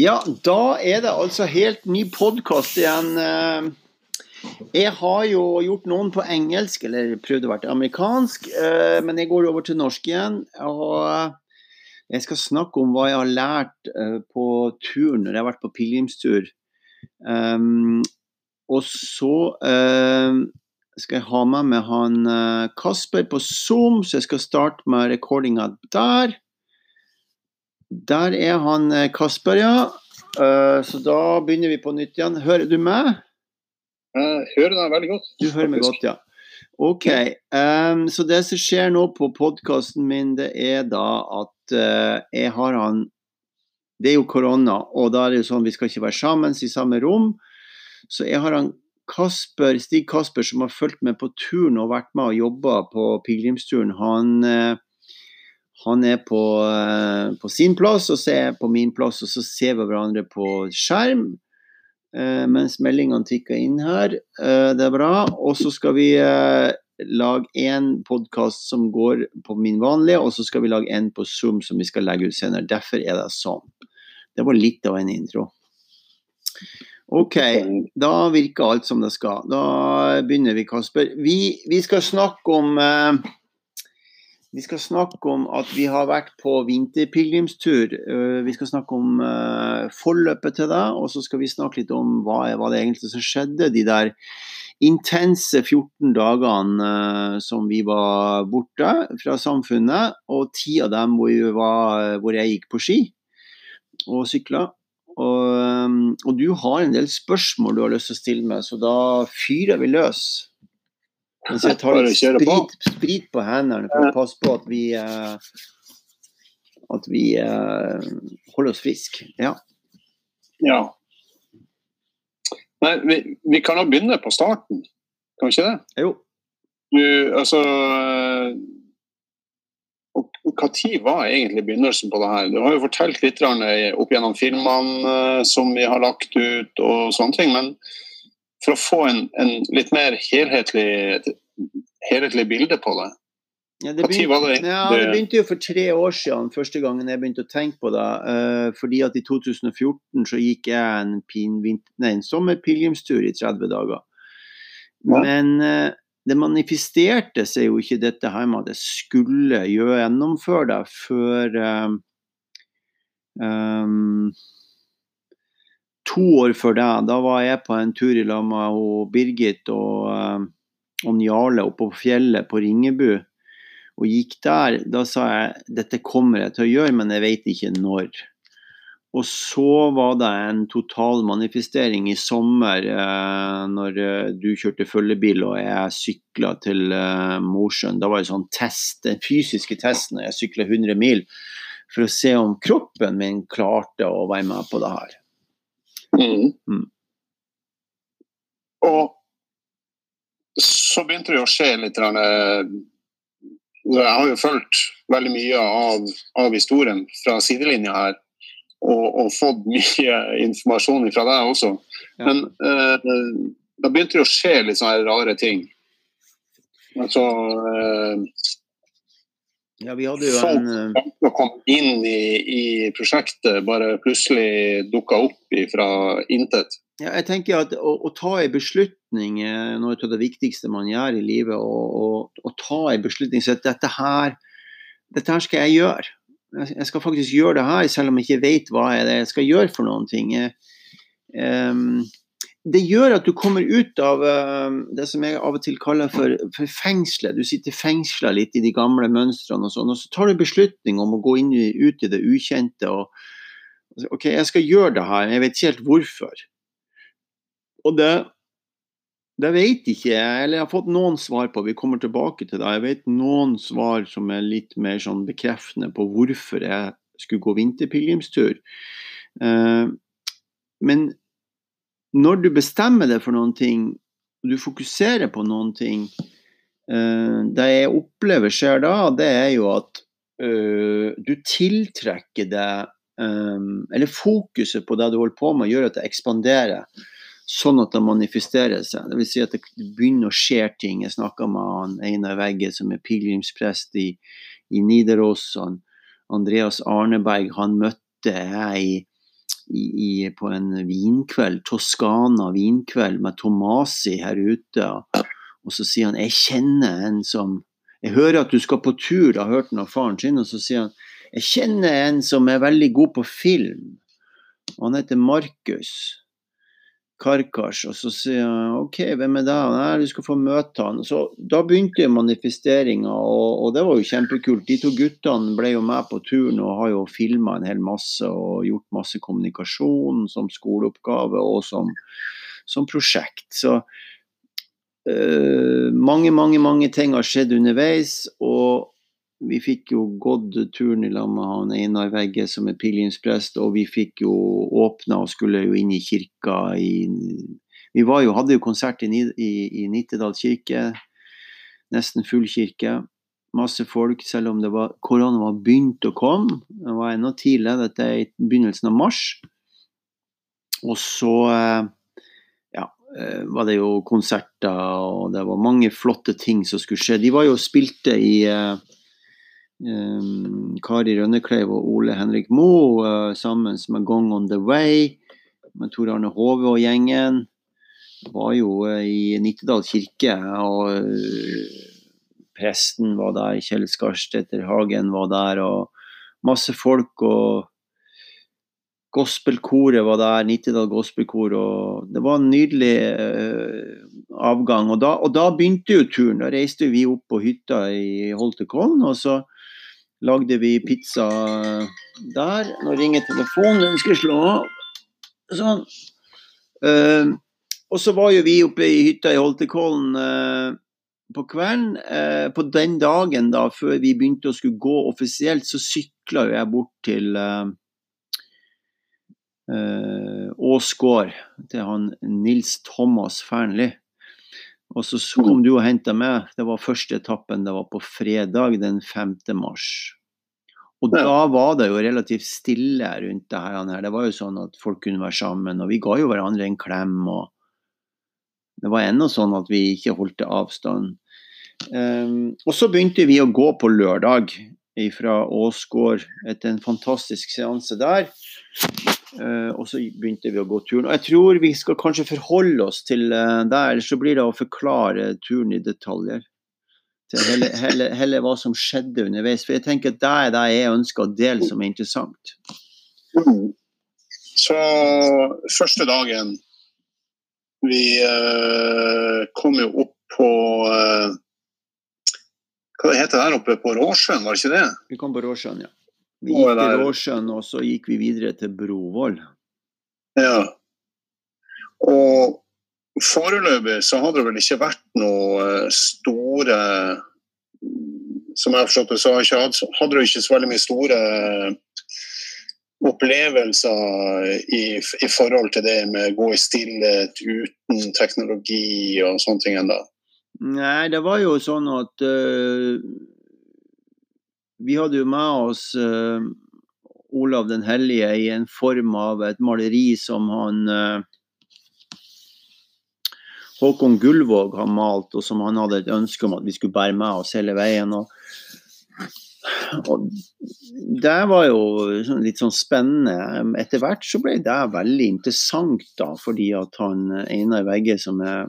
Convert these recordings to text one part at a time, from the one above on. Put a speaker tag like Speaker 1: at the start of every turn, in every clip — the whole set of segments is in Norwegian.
Speaker 1: Ja, da er det altså helt ny podkast igjen. Eh, jeg har jo gjort noen på engelsk, eller prøvd å være amerikansk, eh, men jeg går over til norsk igjen. Og jeg skal snakke om hva jeg har lært eh, på turen når jeg har vært på pilegrimstur. Og så skal jeg ha med meg han Kasper på Zoom, så jeg skal starte med recordinga der. Der er han eh, Kasper, ja. Uh, så da begynner vi på nytt igjen. Hører du meg?
Speaker 2: Jeg hører deg veldig godt.
Speaker 1: Du hører meg godt, ja. OK. Um, så det som skjer nå på podkasten min, det er da at uh, jeg har han Det er jo korona, og da er det jo sånn vi skal ikke være sammen i samme rom. Så jeg har han Kasper, Stig Kasper som har fulgt med på turen og vært med og jobba på pilegrimsturen. Han uh, han er på, eh, på, sin plass, og så er jeg på min plass, og så ser vi hverandre på skjerm. Uh, mens meldingene tikker inn her. Uh, det er bra. Og så skal vi lage en podkast som går på min vanlige, og så skal vi lage en på Zoom som vi skal legge ut senere. Derfor er det sånn. Det var litt av en intro. OK, da virker alt som det skal. Da begynner vi, Kasper. Vi, vi skal snakke om vi skal snakke om at vi har vært på vinterpilegrimstur. Eh, vi skal snakke om uh, forløpet til det, og så skal vi snakke litt om hva, det egentlig som skjedde de der intense 14 dagene uh, som vi var borte fra samfunnet, og ti av dem hvor, var, hvor jeg gikk på ski og sykla. Og, og, du har en del spørsmål du har lyst til å stille meg, så da fyrer vi løs. Mens jeg tar litt sprit, sprit, på hendene for å passe på at vi uh, at vi uh, holder oss friske. Ja.
Speaker 2: ja. Nei, vi, vi kan jo begynne på starten, kan vi ikke det?
Speaker 1: Jo.
Speaker 2: Du, altså Når var egentlig begynnelsen på det her? Du har jo fortalt litt opp gjennom filmene som vi har lagt ut og sånne ting. men for å få en, en litt mer helhetlig, helhetlig, bilde på det.
Speaker 1: Ja det, begynte, ja, det begynte, jo for tre år siden, første gangen jeg begynte å tenke på det. Uh, fordi at i 2014 så gikk jeg en, pin, nei, en sommerpilegrimstur i 30 dager. Ja. Men uh, det manifesterte seg jo ikke dette her med at jeg skulle gjennomføre det før um, um, to år før det, da var jeg på en tur i lag med Birgit og, eh, og Njale oppe på fjellet på Ringebu. Og gikk der. Da sa jeg dette kommer jeg til å gjøre, men jeg vet ikke når. Og så var det en total manifestering i sommer eh, når eh, du kjørte følgebil og jeg sykla til eh, Mosjøen. Da var det sånn test, den fysiske testen og jeg sykla 100 mil, for å se om kroppen min klarte å være med på det her.
Speaker 2: Mm. Mm. Og så begynte det å skje litt eh, Jeg har jo fulgt veldig mye av, av historien fra sidelinja her. Og, og, fått mye informasjon fra deg også. Ja. Men eh, da begynte det å skje litt sånne rare ting. Altså eh,
Speaker 1: ja, vi hadde jo en
Speaker 2: Folk som kom inn i, i, prosjektet, bare plutselig dukka opp fra intet.
Speaker 1: Ja, jeg tenker at å, å ta en beslutning er noe av det viktigste man gjør i livet. Å ta en beslutning så at dette her, dette her skal jeg gjøre. Jeg skal faktisk gjøre det her, selv om jeg ikke vet hva jeg skal gjøre for noen ting. Jeg, um, det gjør at du kommer ut av uh, det som jeg av og til kaller for, for fengselet. Du sitter fengsla litt i de gamle mønstrene, og sånn, og så tar du beslutning om å gå inn, ut i det ukjente. og OK, jeg skal gjøre det her, jeg vet ikke helt hvorfor. Og det, det vet ikke jeg, eller jeg har fått noen svar på, vi kommer tilbake til det. Jeg vet noen svar som er litt mer sånn bekreftende på hvorfor jeg skulle gå vinterpilegrimstur. Uh, men når du bestemmer deg for noen ting, og du fokuserer på noen ting uh, Det jeg opplever skjer da, det er jo at uh, du tiltrekker deg Eller fokuset på det du holder på med, gjør at det ekspanderer. Sånn at det manifesterer seg. Det vil si at det begynner å skje ting. Jeg snakka med han Einar Vegge, som er pilegrimsprest i, i Nidaros. Andreas Arneberg han møtte jeg i i, på en vinkveld, Toskana vinkveld med Tomasi her ute. Og så sier han jeg kjenner en som Jeg hører at du skal på tur, har hørt han av faren sin. Og så sier han jeg kjenner en som er veldig god på film. Og han heter Markus. Karkars, og så sier han OK, hvem er det? Nei, du skal få møte han. Så Da begynte manifesteringa, og, og, det var jo kjempekult. De to guttene ble jo med på turen og har jo filma en hel masse og gjort masse kommunikasjon som skoleoppgave og som, som prosjekt. Så øh, mange, mange, mange ting har skjedd underveis. og vi fikk jo gått turen i lag med han Einar Vegge, som er pilegrimsprest, og vi fikk jo åpna og skulle jo inn i kirka i Vi jo, hadde jo konsert i, i, i Nittedal kirke, nesten full kirke. Masse folk, selv om det var, korona var begynt å komme. Det var ennå tidlig, dette er i begynnelsen av mars. Og så eh, ja, eh, var det jo konserter, og det var mange flotte ting som skulle skje. De var jo spilte i eh, Kari Rønnekleiv og Ole Henrik Moe uh, sammen med Gong on the Way, med Tor Arne Hove og gjengen. Var jo uh, i Nittedal kirke, og uh, presten var der, Kjell Skarstetter Hagen var der, og masse folk. og Gospelkoret var der, Nittedal gospelkor, og det var en nydelig uh, avgang. Og da, og da, begynte jo turen. Da reiste vi opp på hytta i Holtekollen, og så lagde vi pizza der. Nå ringer telefonen, den skal slå av. Sånn. Uh, og så var jo vi oppe i hytta i Holtekollen uh, på kvelden. Uh, på den dagen da, før vi begynte å skulle gå offisielt, så sykla jo jeg bort til Åsgård, til han Nils Thomas Fearnley. Og så kom du og henta meg. Det var første etappen, det var på fredag den 5. mars. Og da var det jo relativt stille rundt det her. Det var jo sånn at folk kunne være sammen, og vi ga jo hverandre en klem. og Det var ennå sånn at vi ikke holdt avstand. Um, og så begynte vi å gå på lørdag fra Åsgård etter en fantastisk seanse der. Uh, og så begynte vi å gå turen. Og jeg tror vi skal kanskje forholde oss til uh, det, eller så blir det å forklare turen i detaljer. Til hele, hva som skjedde underveis. For jeg tenker at det er det jeg ønsker å dele som er interessant.
Speaker 2: Mm. Så første dagen Vi uh, kom jo opp på Hva det heter det der oppe på Råsjøen, var det ikke det?
Speaker 1: Vi kom på Råsjøen, ja. Vi gikk til Råsjøen, og så gikk vi videre til Brovoll.
Speaker 2: Ja. Og foreløpig så hadde det vel ikke vært noe eh, store Som jeg har forstått det, så hadde du ikke så veldig mye store opplevelser i, i forhold til det med å gå i stillhet uten teknologi og sånne ting ennå?
Speaker 1: Nei, det var jo sånn at uh, vi hadde jo med oss uh, Olav den hellige i en form av et maleri som han uh, Håkon Gullvåg har malt, og som han hadde et ønske om at vi skulle bære med oss hele veien. Og, og det var jo sånn, litt sånn spennende. Etter hvert så ble det veldig interessant, da, fordi at han Einar Vegge, som er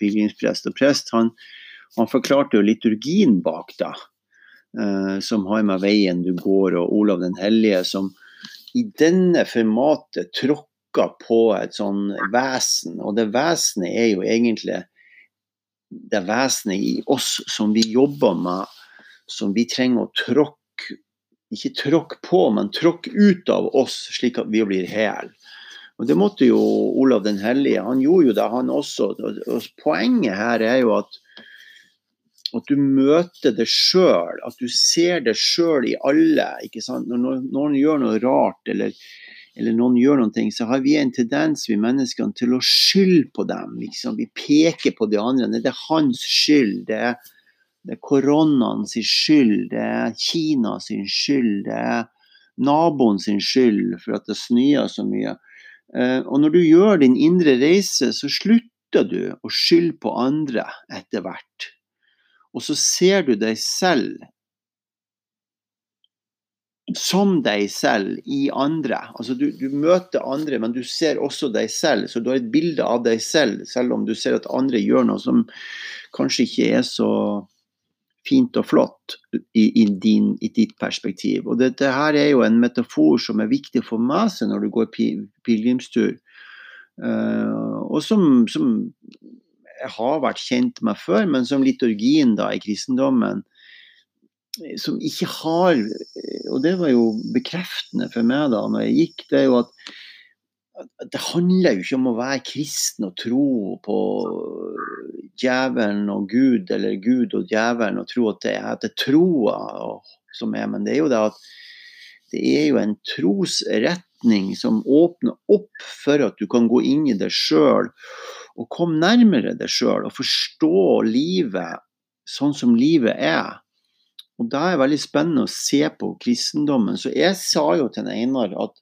Speaker 1: pilegrimsprest og prest, han, han forklarte jo liturgien bak da. Eh, som har med veien du går, og Olav den hellige, som i denne formatet tråkker på et sånn vesen. Og det vesenet er jo egentlig det vesenet i oss som vi jobber med, som vi trenger å tråkke ikke tråkke på, men tråkke ut av oss, slik at vi blir hel. Og Det måtte jo Olav den hellige. Han gjorde jo det, han også. Og Poenget her er jo at at du møter det sjøl, at du ser det sjøl i alle. Når noen gjør noe rart, eller, eller, noen gjør noen ting, så har vi en tendens, vi menneskene, til å skylde på dem. Liksom. Vi peker på de andre. Det er hans skyld. Det er, det er koronaen sin skyld. Det er Kina sin skyld. Det er naboen sin skyld for at det snør så mye. Eh, og når du gjør din indre reise, så slutter du å skylde på andre etter hvert. Og så ser du deg selv som deg selv i andre. Altså du, du, møter andre, men du ser også deg selv. Så du har et bilde av deg selv, selv om du ser at andre gjør noe som kanskje ikke er så fint og flott i, i, din, i ditt perspektiv. Og dette her er jo en metafor som er viktig for meg når du går pilegrimstur. Uh, og som, som, har vært kjent med før, men som liturgien da i kristendommen som ikke har Og det var jo bekreftende for meg da når jeg gikk, det er jo at, det handler jo ikke om å være kristen og tro på djevelen og Gud, eller Gud og djevelen, og tro at det er, at er troa som er, men det er jo det at det er jo en trosretning som åpner opp for at du kan gå inn i det sjøl og kom nærmere deg sjøl og forstå livet sånn som livet er. Og da er det veldig spennende å se på kristendommen. Så jeg sa jo til Einar at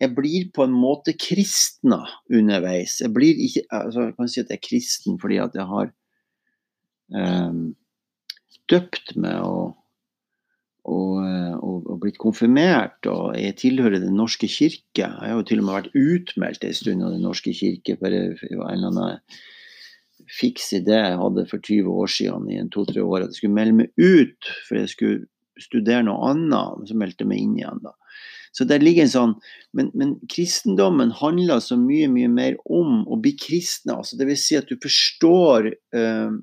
Speaker 1: jeg blir på en måte kristna underveis. Jeg blir ikke altså Jeg kan si at jeg er kristen fordi at jeg har um, døpt meg og, og, og, og, blitt konfirmert. Og jeg tilhører Den norske kirke. Jeg har jo til og med vært utmeldt en stund av Den norske kirke. for en eller annen fiks idé jeg hadde for 20 år siden i en to-tre år, at jeg skulle melde meg ut for jeg skulle studere noe annet. Så meldte jeg meg inn igjen, da. Så der ligger en sånn men, men, kristendommen handler så mye, mye mer om å bli kristne. Altså, vil si at du forstår uh,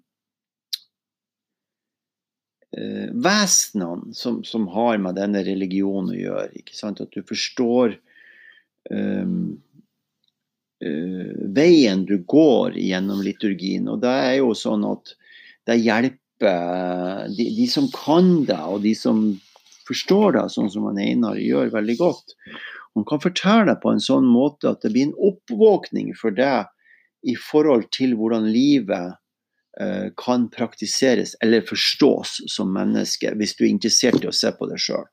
Speaker 1: uh, vesenene som, som, har med denne religionen å gjøre. ikke sant? At du forstår um, uh, veien du går gjennom liturgien. Og det er jo sånn at det hjelper de, de som kan det, og de som forstår det, sånn som Einar gjør veldig godt. Han kan fortelle det på en sånn måte at det blir en oppvåkning for deg i forhold til hvordan livet kan praktiseres eller forstås som menneske, hvis du er interessert i å se på det sjøl.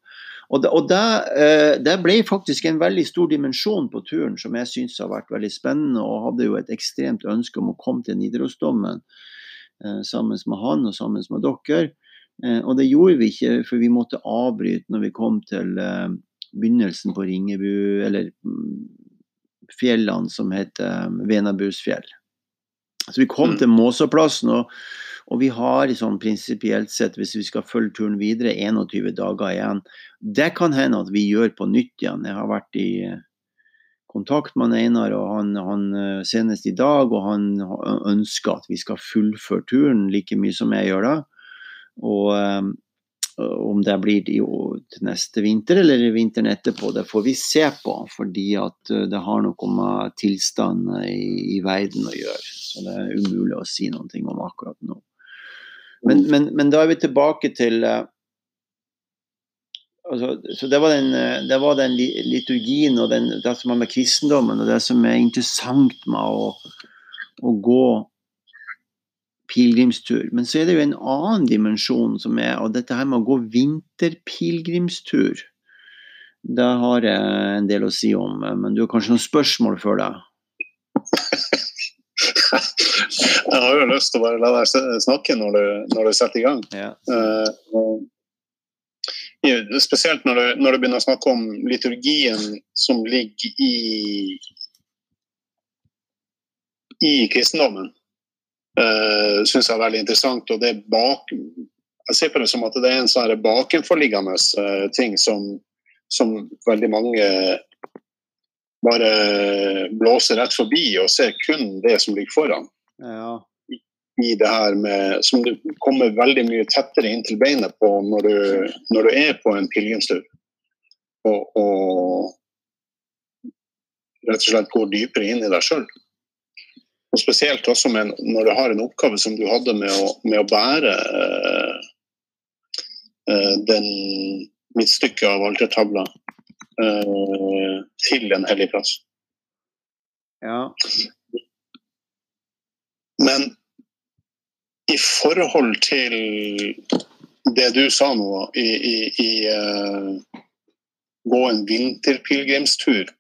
Speaker 1: Og, det, og det, uh, det, ble faktisk en veldig stor dimensjon på turen som jeg syns har vært veldig spennende, og hadde jo et ekstremt ønske om å komme til Nidarosdomen uh, sammen med han og sammen med dere. Eh, og det gjorde vi ikke, for vi måtte avbryte når vi kom til eh, begynnelsen på Ringebu, eller mm, fjellene som heter eh, Venabusfjell. Så vi kom mm. til Måsåplassen, og, og, vi har sånn prinsipielt sett, hvis vi skal følge turen videre, 21 dager igjen. Det kan hende at vi gjør på nytt igjen. Jeg har vært i kontakt med Einar og han, han, senest i dag, og han ønsker at vi skal fullføre turen like mye som jeg gjør da. Og um, om det blir til neste vinter eller vinteren etterpå, det får vi se på. Fordi at uh, det har noe med tilstanden i, i, verden å gjøre. Så det er umulig å si noe om akkurat nå. Men, men, men da er vi tilbake til uh, altså, så det var, den, det var, den, liturgien og den, det som har med kristendommen og det som er interessant med å, å gå pilegrimstur. Men så er det jo en annen dimensjon som er og dette her med å gå vinterpilegrimstur. Det har jeg en del å si om, men du har kanskje noen spørsmål før deg?
Speaker 2: jeg har jo lyst til å bare la deg snakke når du, når du setter i gang. Ja. Uh, spesielt når du, når du, begynner å snakke om liturgien som ligger i i kristendommen uh, syns jeg er veldig interessant. og det er bak, Jeg ser på det som at det er en sånn bakenforliggende uh, ting som, som, veldig mange bare blåser rett forbi og ser kun det som ligger foran. Ja. I det her med, Som du kommer veldig mye tettere inn til beinet på når du, når du er på en pilegrimstur. Og, og rett og slett går dypere inn i deg sjøl. Og spesielt også med, når du har en oppgave som du hadde med å, med å bære eh, den midtstykket av altertavla eh, til en hellig plass.
Speaker 1: Ja.
Speaker 2: Men i forhold til det du sa nå, i, i, i uh, gå en vinterpilegrimstur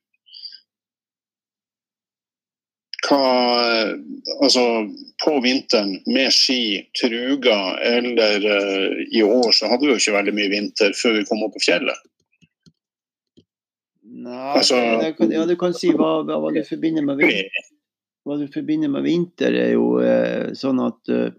Speaker 2: hva Altså på vinteren med ski, truga eller uh, i år så hadde vi jo ikke veldig mye vinter før vi kom opp på fjellet.
Speaker 1: Nei,
Speaker 2: Altså-
Speaker 1: kan, ja, du kan si hva, hva du forbinder med vinter. Hva du forbinder med vinter, er jo eh, sånn at eh,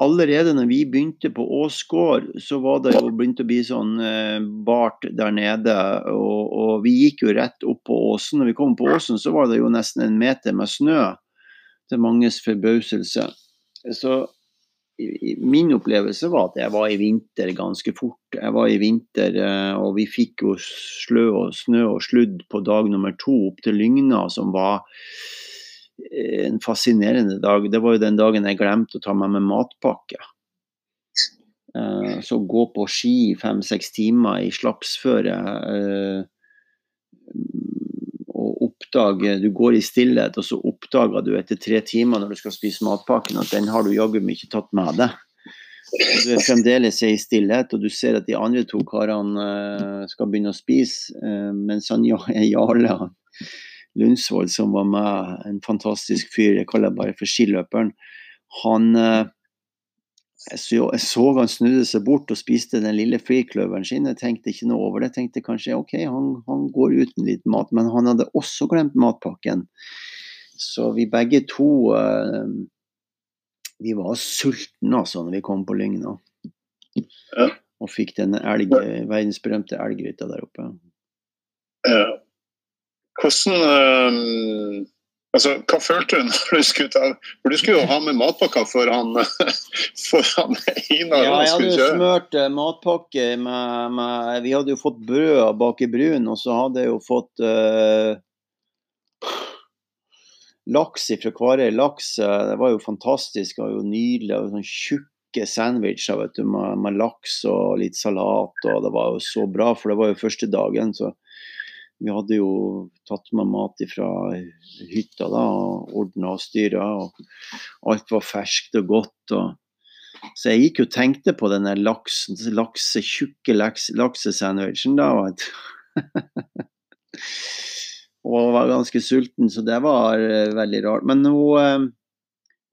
Speaker 1: allerede når vi begynte på Åsgård, så var det jo begynt å bli sånn eh, bart der nede. Og, og vi gikk jo rett opp på åsen. Når vi kom på åsen, så var det jo nesten en meter med snø. Til manges forbauselse. Så i- min opplevelse var at jeg var i vinter ganske fort. Jeg var i vinter, eh, og vi fikk jo slø og snø og sludd på dag nummer to opp til Lygna, som var en fascinerende dag. Det var jo den dagen jeg glemte å ta med meg matpakke. Eh, Så gå på ski fem-seks timer i slapsføre eh, og oppdage Du går i stillhet, og så oppdager du etter tre timer når du skal spise matpakken, at den har du jaggu ikke tatt med deg. Du er fremdeles i stillhet, og du ser at de andre to karene eh, skal begynne å spise, mens han Ja- Jarle han, Lundsvold, som var med, en fantastisk fyr, jeg kaller bare for skiløperen, han eh, jeg så, jeg så han snudde seg bort og spiste den lille frikløveren sin. Jeg tenkte ikke noe over det. Jeg tenkte kanskje ok, han, han går uten litt mat, men han hadde også glemt matpakken. Så vi begge to eh, Vi var sultne altså når vi kom på Lygna. Og fikk den elg, verdensberømte elggryta der oppe.
Speaker 2: Eh, hvordan eh, Altså, hva følte du når du skulle ta For du skulle jo ha med matpakka for han, for han Einar
Speaker 1: Ja, jeg hadde jo smurt eh, matpakke med, med Vi hadde jo fått brød bak i brun, og så hadde jeg jo fått uh, laks fra Kvarøy. Laks eh, det var jo fantastisk. og jo nydelig. og sånn Tjukke sandwicher vet du, med, med laks og litt salat. og Det var jo så bra, for det var jo første dagen. så vi hadde jo tatt med mat fra hytta da, og ordna og styra. Og alt var ferskt og godt. og så jeg gikk jo og tenkte på den laksen, lakse, tjukke laks, laksesandwichen da. Og, var ganske sulten, så det var eh, veldig rart. Men hun eh,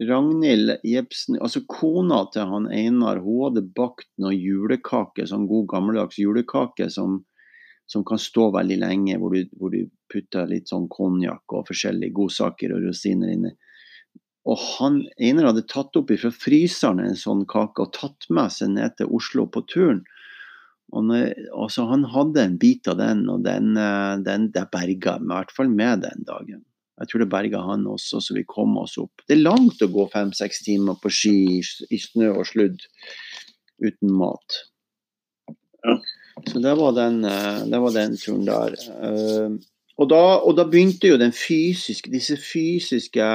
Speaker 1: Ragnhild Jepsen, altså kona til han Einar, hun hadde bakt noen julekake, sånn god gammeldags julekake som, som kan stå veldig lenge, hvor du, hvor du putter litt sånn konjakk og forskjellige godsaker og rosiner inni. Og han Einar hadde tatt opp fra fryseren en sånn kake og tatt med seg ned til Oslo på turen. Og når, altså han hadde en bit av den, og den, eh, den det berga i hvert fall med den dagen. Jeg tror det berga han også, så vi kom oss opp. Det er langt å gå fem-seks timer på ski i, snø og sludd uten mat.
Speaker 2: Ja.
Speaker 1: Så det var den, eh, det var den turen der. Eh, Og da, og da begynte jo den fysiske, disse fysiske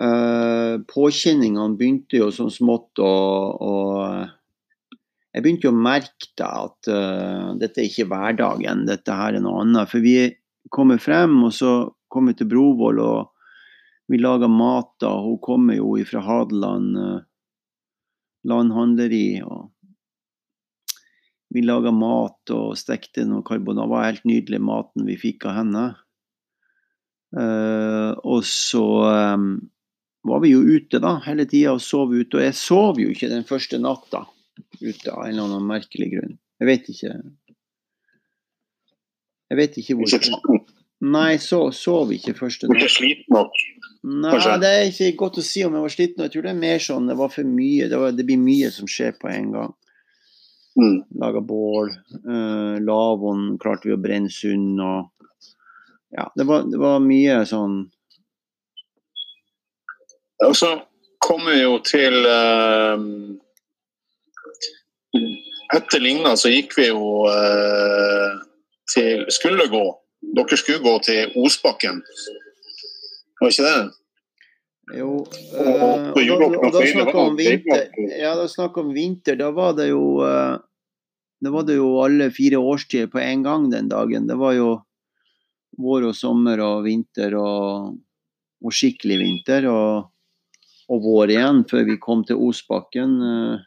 Speaker 1: eh, påkjenningene begynte jo sånn smått å, Jeg begynte jo å merke da at dette er ikke hverdagen, dette her er noe annet. For vi kommer frem, og så kommer vi til Brovoll, og vi lager mat da. Hun kommer jo fra Hadeland landhandleri. og vi laga mat og stekte noe karbonat. Det var helt nydelig maten vi fikk av henne. Uh, og så um, var vi jo ute da, hele tida og sov ute. Og jeg sov jo ikke den første natta ute av en eller annen merkelig grunn. Jeg vet ikke. Jeg vet ikke
Speaker 2: hvor.
Speaker 1: hvorfor. Nei, så sov ikke første
Speaker 2: ikke
Speaker 1: natt.
Speaker 2: sliten nok.
Speaker 1: Nei, det er ikke godt å si om jeg var sliten. Jeg tror det er mer sånn det var for mye. Det, var, det blir mye som skjer på en gang.
Speaker 2: Mm.
Speaker 1: Laga bål. Uh, lavvoen klarte vi å brenne sund og Ja, det var, det var mye sånn
Speaker 2: Og så kommer vi jo til uh, Etter Ligna så gikk vi jo uh, til Skulle gå. Dere skulle gå til Osbakken. Var ikke det?
Speaker 1: Jo. Eh, og da, og da snakka om vinter. Ja, da snakka om vinter. Da var det jo eh, Da var det jo alle fire årstider på en gang den dagen. Det var jo vår og sommer og vinter og, og skikkelig vinter. Og, og vår igjen, før vi kom til Osbakken. eh,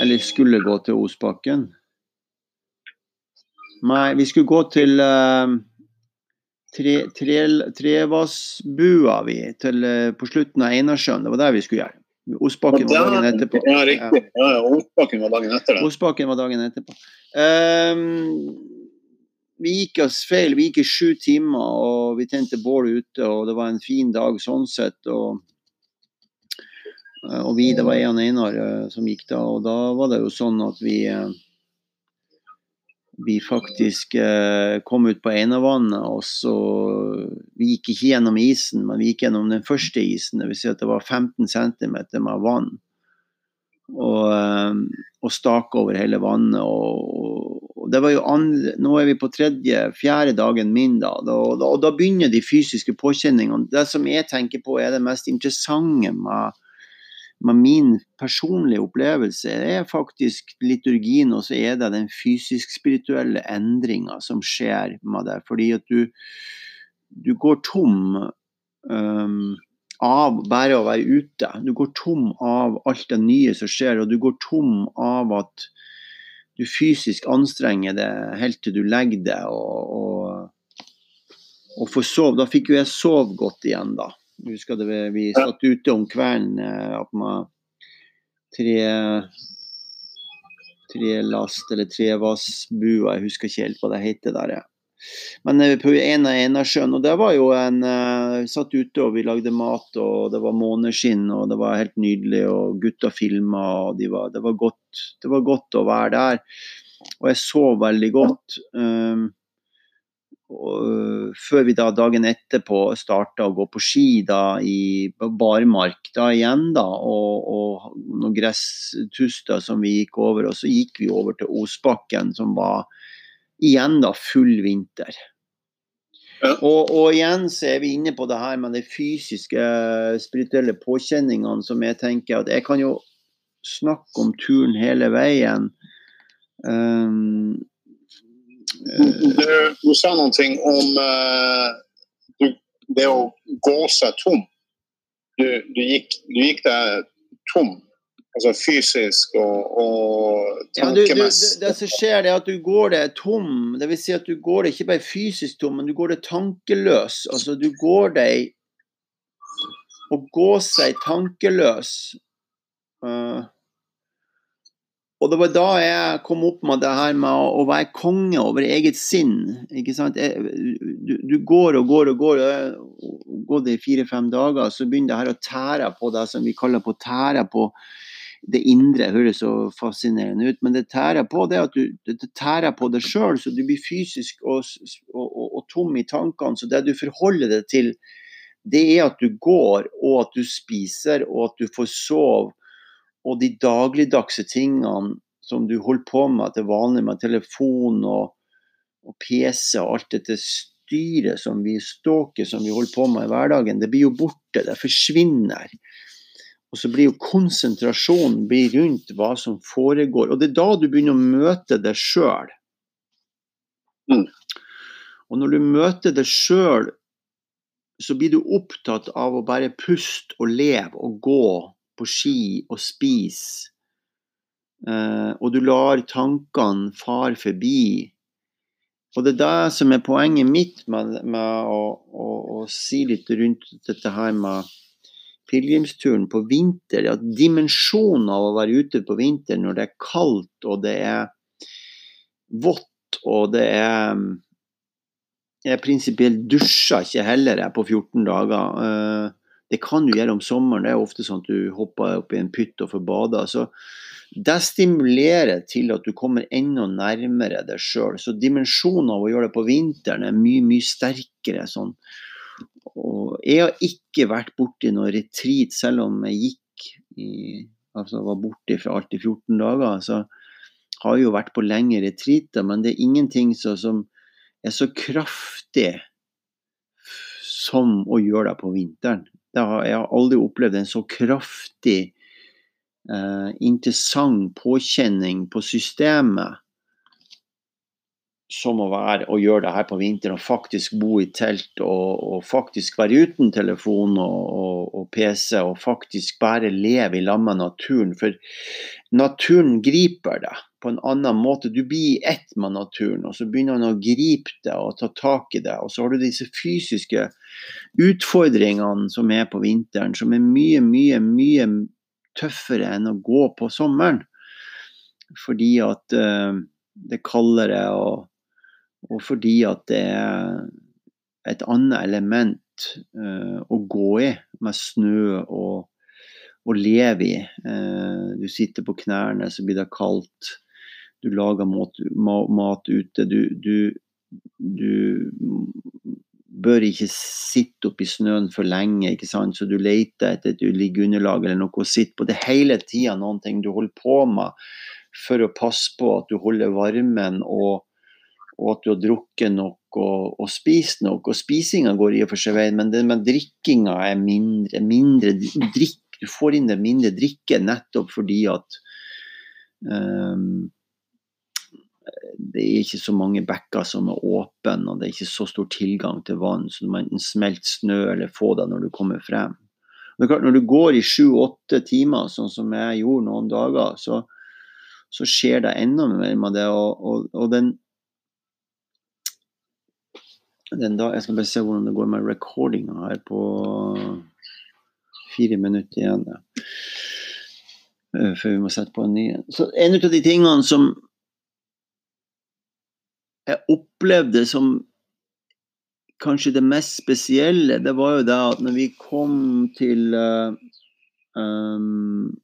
Speaker 1: eller skulle gå til Osbakken. Nei, vi skulle gå til eh, tre, tre, Trevassbua vi, til, eh, på slutten av Einarsjøen. Det var der vi skulle gjøre. Ostbakken var dagen etterpå.
Speaker 2: Ja, riktig. Ja, var dagen etter det.
Speaker 1: Ostbakken var dagen etterpå. Um, vi gikk oss feil. Vi gikk i sju timer, og vi tente bål ute, og det var en fin dag sånn sett. Og, og vi, det var en Einar uh, som gikk da, og da var det jo sånn at vi uh, vi faktisk uh, kom ut på Einavannet, og så Vi gikk ikke gjennom isen, men vi gikk gjennom den første isen. Dvs. Si at det var 15 cm med vann. Og, og stak over hele vannet. og, og det var jo andre, Nå er vi på tredje, fjerde dagen min, da, og da, da, begynner de fysiske påkjenningene. Det som jeg tenker på er det mest interessante med, med min personlige opplevelse, er faktisk liturgien, og så er det den fysisk-spirituelle endringa som skjer med det. Fordi at du, du går tom um, av bare å være ute. Du går tom av alt det nye som skjer, og du går tom av at du fysisk anstrenger det helt til du legger det og, og, og får sove. Da fikk jo jeg sove godt igjen, da. Husker det, vi satt ute om kvelden eh, at man tre tre last eller tre vassbuer, jeg husker ikke helt hva det heter der. Men eh, på en av Enarsjøen, og det var jo en Vi satt ute og vi lagde mat, og det var måneskinn, og det var helt nydelig, og gutta filma, og de var, det, var godt, det, var godt, å være der. Og jeg sov veldig godt. Um, før vi da dagen etterpå starta å gå på ski da i barmark da igjen, da, og, og noen gresstuster som vi gikk over. Og så gikk vi over til Osbakken, som var igjen da full vinter. Ja. Og, og, igjen så er vi inne på det her med de fysiske, spirituelle påkjenningene som jeg tenker at jeg kan jo snakke om turen hele veien. Um,
Speaker 2: du, du, sa noen ting om uh, du, det å gå seg tom. Du, du, gikk, du gikk deg tom Altså fysisk og, og tankemessig.
Speaker 1: Ja, det som skjer, er at du går deg tom. Det vil si at du går deg ikke bare fysisk tom, men du går deg tankeløs. Altså du går deg Å gå seg tankeløs. Uh, og det var da jeg kom opp med det her med å, være konge over eget sinn. ikke sant? Du, du, går og går og går, og går det i fire-fem dager, så begynner det her å tære på det som vi kaller på tære på det indre høres så fascinerende ut, men det tærer på det at du det tærer på deg sjøl, så du blir fysisk og, og, og, tom i tankene. Så det du forholder deg til, det er at du går, og at du spiser, og at du får sove. Og de dagligdagse tingene som du holder på med til vanlig, med telefon og, og PC og alt dette styret som vi stalker, som vi holder på med i hverdagen, det blir jo borte. Det forsvinner. Og så blir jo konsentrasjonen blir rundt hva som foregår. Og det er da du begynner å møte deg sjøl. Mm. Og når du møter deg sjøl, så blir du opptatt av å bare puste og leve og gå på ski og spise. Eh, og du lar tankene fare forbi. Og det er det som er poenget mitt med, med å, å, å, si litt rundt dette her med pilegrimsturen på vinter, at dimensjonen av å være ute på vinteren når det er kaldt og det er vått og det er Jeg prinsipielt dusjer ikke heller jeg på 14 dager. Det kan du gjøre om sommeren, det er ofte sånn at du hopper opp i en pytt og får bada. Så det stimulerer til at du kommer enda nærmere deg sjøl. Så dimensjonen av å gjøre det på vinteren er mye, mye sterkere. sånn og jeg har ikke vært borti noe retreat, selv om jeg gikk i, altså var borte fra alt i 14 dager. Så har jeg jo vært på lengre retreater, men det er ingenting så, som er så kraftig som å gjøre det på vinteren. Jeg har aldri opplevd en så kraftig, eh, interessant påkjenning på systemet som å være og gjøre det her på vinteren, og faktisk bo i telt og, og faktisk være uten telefon og, og, og, PC, og faktisk bare leve i lag med naturen. For naturen griper deg på en annen måte. Du blir ett med naturen, og så begynner han å gripe det og ta tak i det. Og så har du disse fysiske utfordringene som er på vinteren, som er mye, mye, mye tøffere enn å gå på sommeren. Fordi at uh, det er kaldere, og, og, fordi at det er et annet element uh, å gå i med snø og, og leve i. Uh, du sitter på knærne, så blir det kaldt. Du lager mat, mat ute. Du, du, du bør ikke sitte oppi snøen for lenge, ikke sant? så du leter etter et liggeunderlag eller noe å sitte på. Det er hele tida noen ting du holder på med for å passe på at du holder varmen og, og at du har drukket nok og, og spist nok. Og spisinga går i og for seg veien, men det drikkinga er mindre. mindre drikk, du får inn det mindre drikke nettopp fordi at um, det er ikke så mange bekker som er åpne, og det er ikke så stor tilgang til vann, så du må enten smelte snø eller få det når du kommer frem. Det er klart, når du går i sju-åtte timer, sånn som jeg gjorde noen dager, så, så skjer det enda mer med det. Og, og, og den, den da, Jeg skal bare se hvordan det går med recordinga her på fire minutter igjen. Ja. Eh, før vi må sette på en ny. Så En av de tingene som jeg opplevde som kanskje det mest spesielle, det var jo det at når vi kom til uh, um,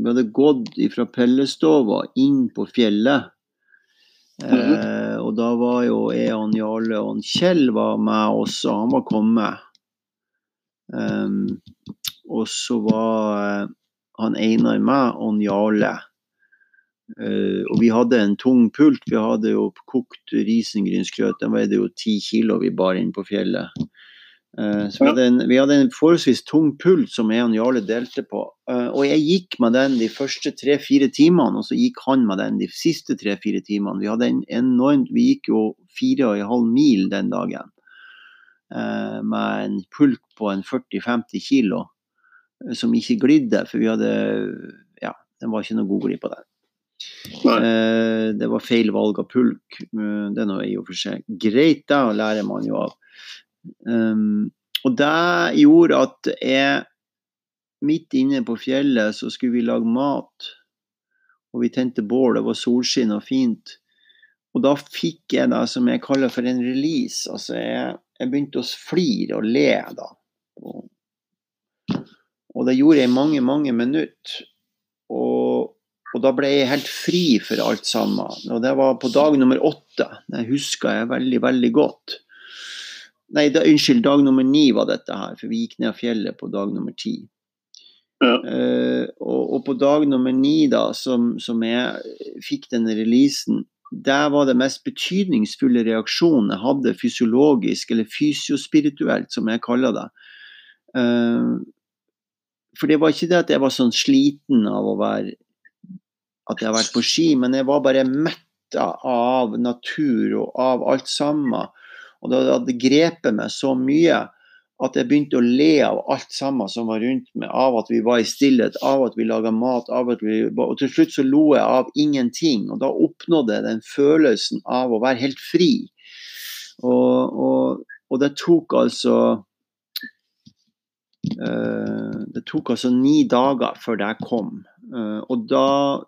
Speaker 1: Vi hadde gått fra Pellestova inn på fjellet. Uh, og da var jo jeg og Jarle og Kjell var med også, han var kommet. Um, og så var uh, han Einar med og Jarle. Uh, og vi hadde en tung pult. Vi hadde jo kokt risengrynsgrøt. Den veide jo ti kilo vi bar inn på fjellet. Så vi hadde, en, vi hadde, en, forholdsvis tung pult som jeg og Jarle delte på. Uh, og jeg gikk med den de første tre-fire timene, og så gikk han med den de siste tre-fire timene. Vi hadde en enormt Vi gikk jo fire og en halv mil den dagen med en pulk på en 40-50 kilo som ikke glidde, for vi hadde Ja, den var ikke noe god glid på den. Eh, det var feil valg av pulk. Eh, det er nå i og for seg greit, det lærer man jo av. Um, og det gjorde at jeg Midt inne på fjellet så skulle vi lage mat. Og vi tente bål, det var solskinn og fint. Og da fikk jeg det som jeg kaller for en release. Altså jeg, jeg begynte å flire og le da. Og, og det gjorde jeg i mange, mange minutter. Og og da ble jeg helt fri for alt sammen. Og det var på dag nummer åtte. Det husker jeg veldig, veldig godt. Nei, da, unnskyld, dag nummer ni var dette her, for vi gikk ned av fjellet på dag nummer ti. Ja. Uh, og, og, på dag nummer ni, da, som, som jeg fikk denne releasen, der var det mest betydningsfulle reaksjonen jeg hadde fysiologisk, eller fysiospirituelt, som jeg kaller det. Uh, for det var ikke det at jeg var sånn sliten av å være at jeg har vært på ski, men jeg var bare metta av natur og av alt sammen. Og det hadde grepet meg så mye at jeg begynte å le av alt sammen som var rundt meg. Av at vi var i stillhet, av at vi laga mat. av at vi, Og til slutt så lo jeg av ingenting. Og da oppnådde jeg den følelsen av å være helt fri. Og, og, og det tok altså uh, Det tok altså ni dager før det kom. Uh, og da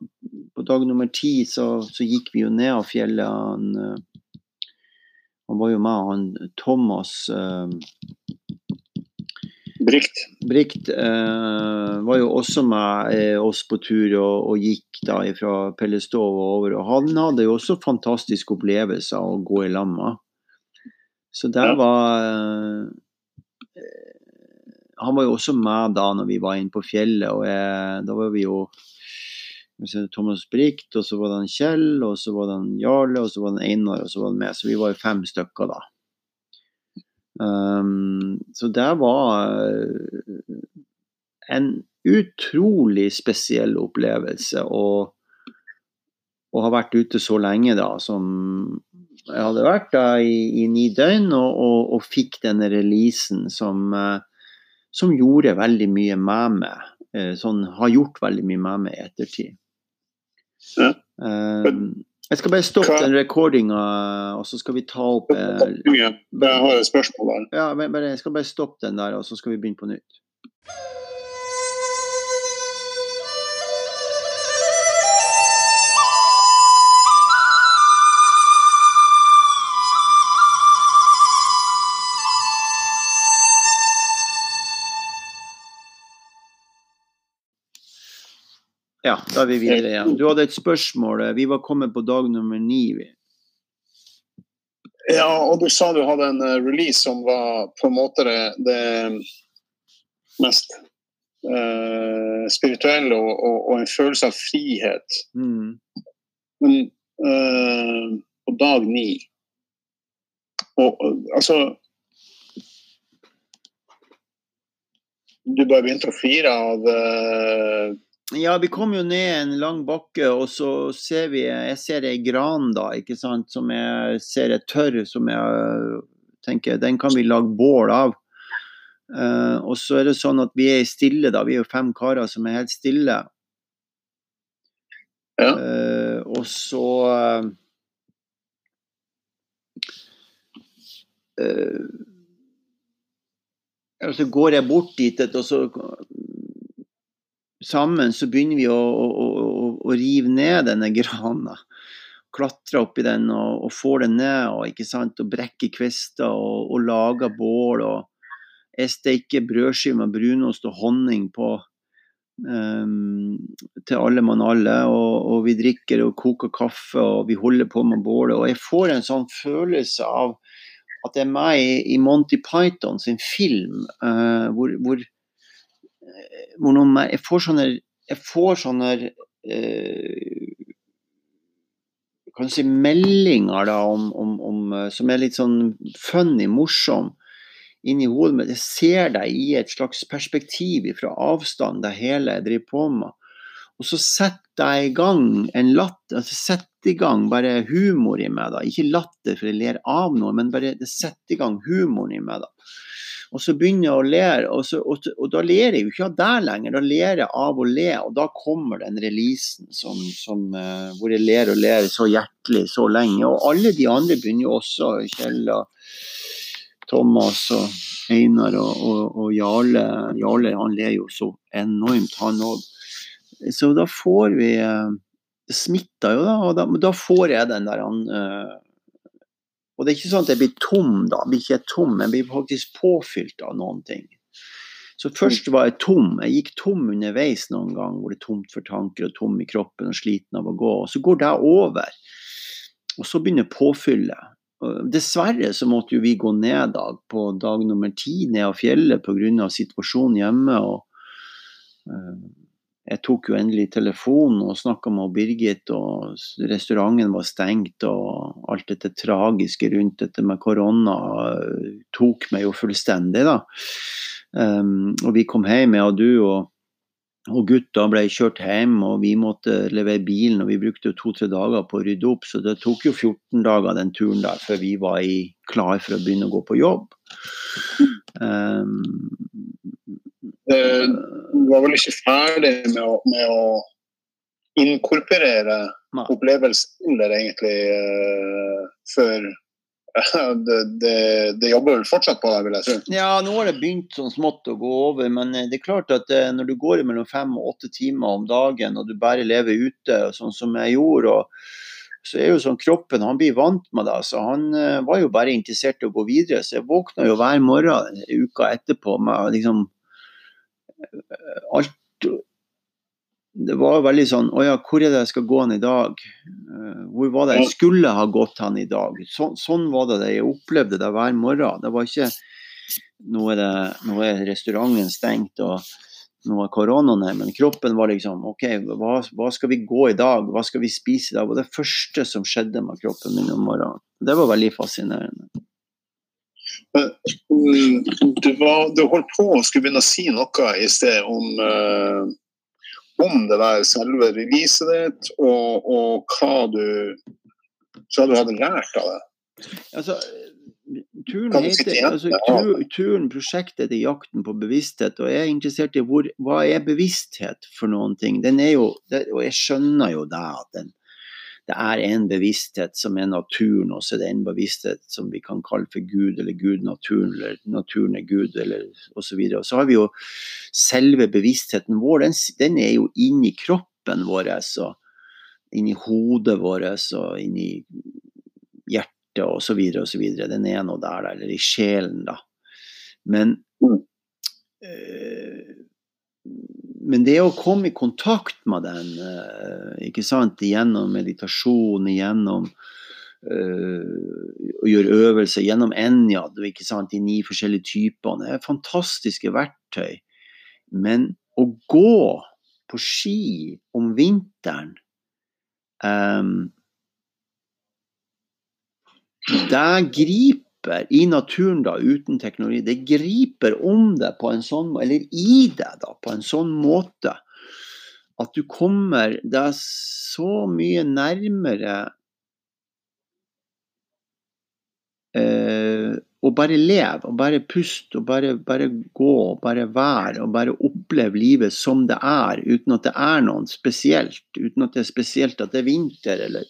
Speaker 1: på dag nummer ti så, så, gikk vi jo ned av fjellene. Uh, han var jo med, han Thomas uh,
Speaker 2: Brikt.
Speaker 1: Brikt eh, var jo også med oss på tur og, og gikk da fra Pellestov og over. Og han hadde jo også fantastiske opplevelser å gå i lag med. Så der var Han var jo også med da når vi var inne på fjellet, og jeg, da var vi jo Thomas Bricht, og så var det han Kjell, og så var det han Jarle, og så var det han Einar, og så var det meg. Så vi var jo fem stykker da. Um, så det var eh, en utrolig spesiell opplevelse å, å ha vært ute så lenge da, som jeg hadde vært da i, i ni døgn, og, og, og, fikk denne releasen som, uh, som gjorde veldig mye med meg. Uh, sånn har gjort veldig mye med meg i ettertid. Ja. Um, jeg skal bare stoppe den recordinga, og så skal vi ta opp eh,
Speaker 2: Jeg har et spørsmål der.
Speaker 1: Ja, jeg skal bare stoppe den der, og så skal vi begynne på nytt. Ja, da er vi videre igjen. Du hadde et spørsmål. Vi var kommet på dag nummer ni.
Speaker 2: Ja, og du sa du hadde en eh, release som var på en måte det, det mest eh, spirituelle og, og, og, en følelse av frihet.
Speaker 1: Mm.
Speaker 2: Men eh, på dag ni og altså Du bare begynte å flire av uh,
Speaker 1: ja, vi kom jo ned en lang bakke, og så ser vi Jeg ser ei gran, da, ikke sant, som jeg ser er tørr, som jeg tenker Den kan vi lage bål av. Uh, og så er det sånn at vi er stille, da. Vi er jo fem karer som er helt stille.
Speaker 2: Ja.
Speaker 1: Uh, og så uh, så går jeg bort dit, og så sammen så begynner vi å, å, å, å rive ned denne grana. Klatre oppi den og, og få den ned og, ikke sant, og brekke kvister og, og lage bål. og Jeg steker brødskiver med brunost og honning på um, til alle mann alle. Og, og, vi drikker og koker kaffe og vi holder på med bålet. Og jeg får en sånn følelse av at det er meg i, Monty Python sin film, uh, hvor, hvor noe, jeg får sånne, jeg får sånne eh, kan si meldinger da, om, om, om, eh, som er litt sånn funny, morsom inni hodet mitt. Jeg ser deg i et slags perspektiv fra avstand, det hele jeg driver på med. Og så setter jeg i gang en latter, altså setter i gang bare humor i meg. da, Ikke latter for jeg ler av noe, men bare det setter i gang humoren i meg. da. Og så begynner jeg å le, og, så, og, og, da ler jeg jo ikke av deg lenger, da ler jeg av å le. Og da kommer den releasen som, som, uh, hvor jeg ler og ler så hjertelig så lenge. Og alle de andre begynner jo også, Kjell og Thomas og Einar og, og Jarle. Jarle han ler jo så enormt, han òg. Så da får vi uh, Det smitter jo, da. Og da, da får jeg den der han uh, og det er ikke sånn at jeg blir tom da, jeg blir ikke tom, jeg blir faktisk påfylt av noen ting. Så først var jeg tom. Jeg gikk tom underveis noen gang, hvor det er tomt for tanker og tom i kroppen og sliten av å gå. Og så går det over. Og så begynner påfyllet. Dessverre så måtte jo vi gå ned da, på dag nummer ti ned av fjellet pga. situasjonen hjemme. og uh, jeg tok jo endelig telefonen og snakka med Birgit, og restauranten var stengt, og alt dette tragiske rundt dette med korona tok meg jo fullstendig, da. Um, og vi kom hjem, jeg og du, og, og gutta ble kjørt hjem, og vi måtte levere bilen, og vi brukte jo to-tre dager på å rydde opp, så det tok jo 14 dager den turen der før vi var i, klar for å begynne å gå på jobb. Um,
Speaker 2: du var vel ikke ferdig med å, med å inkorporere Nei. opplevelsen der egentlig uh, før det, det, det, jobber vel fortsatt på deg, vil jeg tro?
Speaker 1: Ja, nå har det begynt sånn smått å gå over. Men eh, det er klart at når du går mellom fem og åtte timer om dagen, og du bare lever ute, sånn som jeg gjorde, så er jo sånn kroppen han blir vant med det. Så han var jo bare interessert i å gå videre. Så jeg våkna jo hver morgen uka etterpå med liksom alt Det var veldig sånn Å ja, hvor er det jeg skal gå hen i dag? Hvor var det jeg skulle ha gått hen i dag? Så, sånn var det jeg opplevde det hver morgen. Det var ikke Nå er, det, nå er restauranten stengt og nå er koronaen men kroppen var liksom OK, hva, hva, skal vi gå i dag? Hva skal vi spise i dag? Det var det første som skjedde med kroppen min om morgenen. Det var veldig fascinerende.
Speaker 2: Mm, du, var, du, holdt på å skulle begynne å si noe i sted om, uh, om det der selve releaset ditt, og, og hva du hva du hadde lært av det.
Speaker 1: Altså, turen, heter, altså, tur, turen, prosjektet heter 'Jakten på bevissthet', og jeg er interessert i hvor, hva er bevissthet for noen ting. Den er jo, og jeg skjønner jo det at den, det er en bevissthet som er naturen, og så er det en bevissthet som vi kan kalle for Gud, eller Gud naturen, eller naturen er Gud, eller osv. Og, og så har vi jo selve bevisstheten vår, den, den er jo inni kroppen vår, og inni hodet vårt og inni hjertet osv. osv. Den er nå der, eller i sjelen, da. Men øh, men det å komme i kontakt med den, eh, ikke sant, gjennom meditasjon, gjennom uh, å gjøre øvelser, gjennom Enjad, ikke sant, de ni forskjellige typene, det er fantastiske verktøy. Men å gå på ski om vinteren um, Der griper i naturen da, uten teknologi, det griper om det på en sånn eller i deg da, på en sånn måte at du kommer deg så mye nærmere eh, og bare leve, og bare puste, og bare, bare gå, og bare være, og bare oppleve livet som det er, uten at det er noen spesielt. Uten at det er spesielt at det er vinter, eller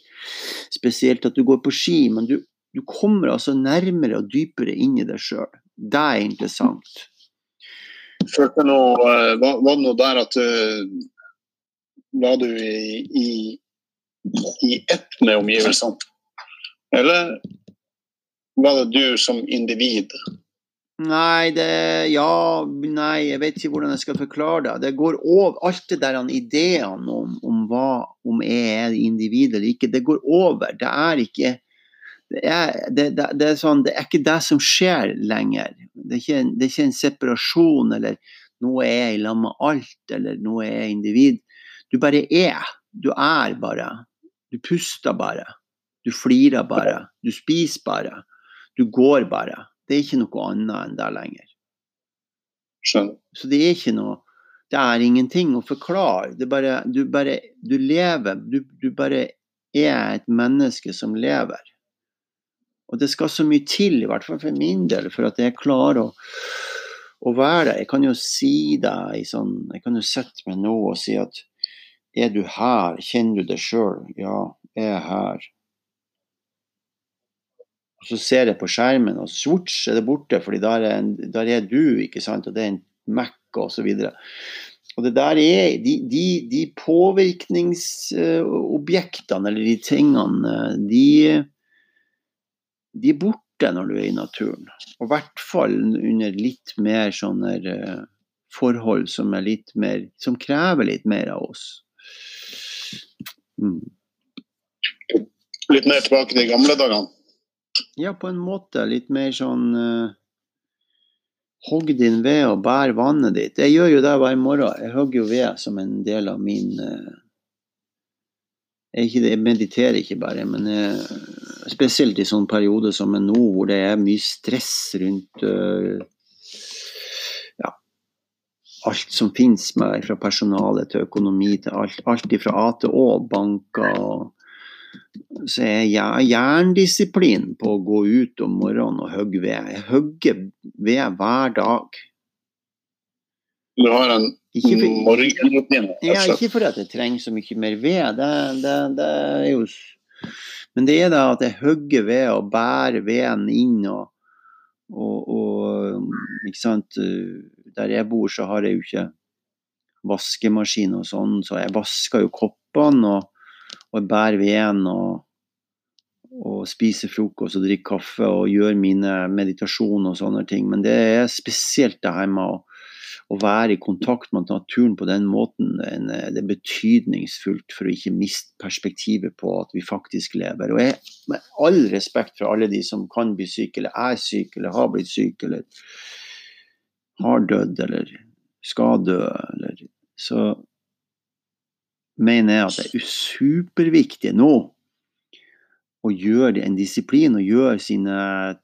Speaker 1: spesielt at du går på ski. Men du, du kommer altså nærmere og dypere inn i deg sjøl. Det er interessant.
Speaker 2: Følte noe, eh, var, var det noe der at uh, Var du i, i, i ett med omgivelsene? Eller var det du som individ?
Speaker 1: Nei, det Ja, nei, jeg vet ikke hvordan jeg skal forklare det. Det går over alt det der ideene om, om hva om jeg er individ eller ikke, det går over. Det er ikke er, det, det, det er, sånn, det er ikke det som skjer lenger. Det er ikke, det er ikke en separasjon eller noe er i lag med alt, eller noe er individ. Du bare er. Du er bare. Du puster bare. Du flirer bare. Du spiser bare. Du går bare. Det er ikke noe annet enn det lenger.
Speaker 2: Skjønner.
Speaker 1: Så det er ikke noe Det er ingenting å forklare. Det bare, du bare Du lever. Du, du bare er et menneske som lever. Og det skal så mye til, i hvert fall for min del, for at jeg klarer å, å være der. Jeg kan jo si det i sånn Jeg kan jo sette meg nå og si at er du her? Kjenner du det sjøl? Ja, jeg er her. Og så ser jeg på skjermen, og svorts er det borte, fordi der er, en, der er du, ikke sant, og det er en Mac og så videre. Og det der er De, de, de påvirkningsobjektene, eller de tingene, de, de er borte når du er i naturen. Og i hvert fall under litt mer sånne eh, forhold som er mer Som krever litt mer av oss.
Speaker 2: Mm. Litt mer tilbake til de gamle dagene?
Speaker 1: Ja, på en måte. Litt mer sånn uh, Hogg din ved og bær vannet ditt. Jeg gjør jo det hver morgen. Jeg hogger jo ved som en del av min uh, jeg, ikke, jeg, mediterer ikke bare, men jeg, spesielt i sånne perioder som er nå, hvor det er mye stress rundt uh, ja, alt som finnes med, fra personale til økonomi til alt. Alt fra A til Å, banker og så er jeg jerndisiplin på å gå ut om morgenen og hogge ved. Jeg hogger ved hver dag.
Speaker 2: Du har en morgenrutine?
Speaker 1: Ja, ikke fordi at jeg trenger så mye mer ved. Det, det, det er jo Men det er da at jeg hogger ved og bærer veden inn og, og, og ikke sant Der jeg bor, så har jeg jo ikke vaskemaskin og sånn, så jeg vasker jo koppene. og og bærer veden og, og spiser frokost og drikker kaffe og gjør mine meditasjoner og sånne ting. Men det er spesielt det her med å, å være i kontakt med naturen på den måten. Det er betydningsfullt for å ikke miste perspektivet på at vi faktisk lever. Og jeg, med all respekt for alle de som kan bli syke, eller er syke, eller har blitt syke, eller har dødd, eller skal dø, eller så mener jeg at det er superviktig nå å gjøre en disiplin og gjøre sine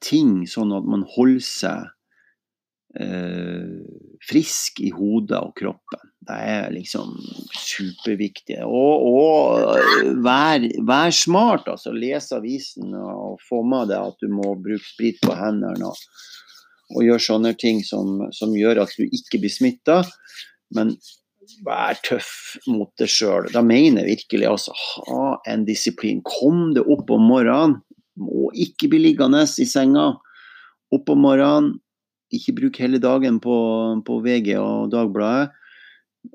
Speaker 1: ting sånn at man holder seg eh, frisk i hodet og kroppen. Det er liksom superviktig. Og, og vær, vær, smart, altså. Les avisen og få med deg at du må bruke sprit på hendene. Og, og gjøre sånne ting som, som gjør at du ikke blir smitta. Men vær tøff mot deg sjøl. Da mener jeg virkelig altså ha en disiplin. Kom deg opp om morgenen. Må ikke bli liggende i senga. Opp om morgenen. Ikke bruk hele dagen på, på VG og Dagbladet.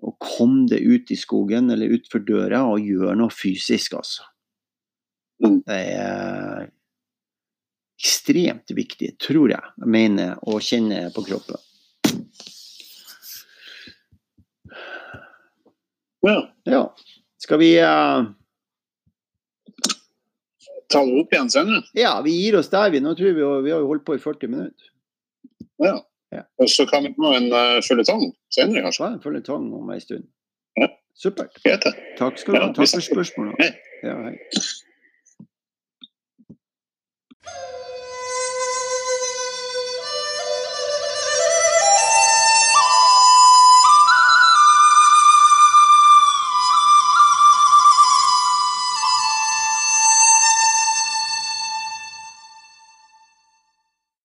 Speaker 1: Og kom deg ut i skogen eller utfor døra og gjør noe fysisk, altså. Mm. Det er ekstremt viktig, tror jeg, mener å kjenne på kroppen.
Speaker 2: Ja.
Speaker 1: Ja. Skal vi uh,
Speaker 2: Ta det opp igjen senere?
Speaker 1: Ja, vi gir oss der, vi. Nå tror vi, vi har jo holdt på i 40 minutter.
Speaker 2: Ja.
Speaker 1: Ja.
Speaker 2: Og så kan vi ha en uh, føljetong senere, kanskje.
Speaker 1: Ja, en føljetong om ei stund.
Speaker 2: Ja.
Speaker 1: Supert. Takk skal du ha. Takk for spørsmålet. Ja, hei.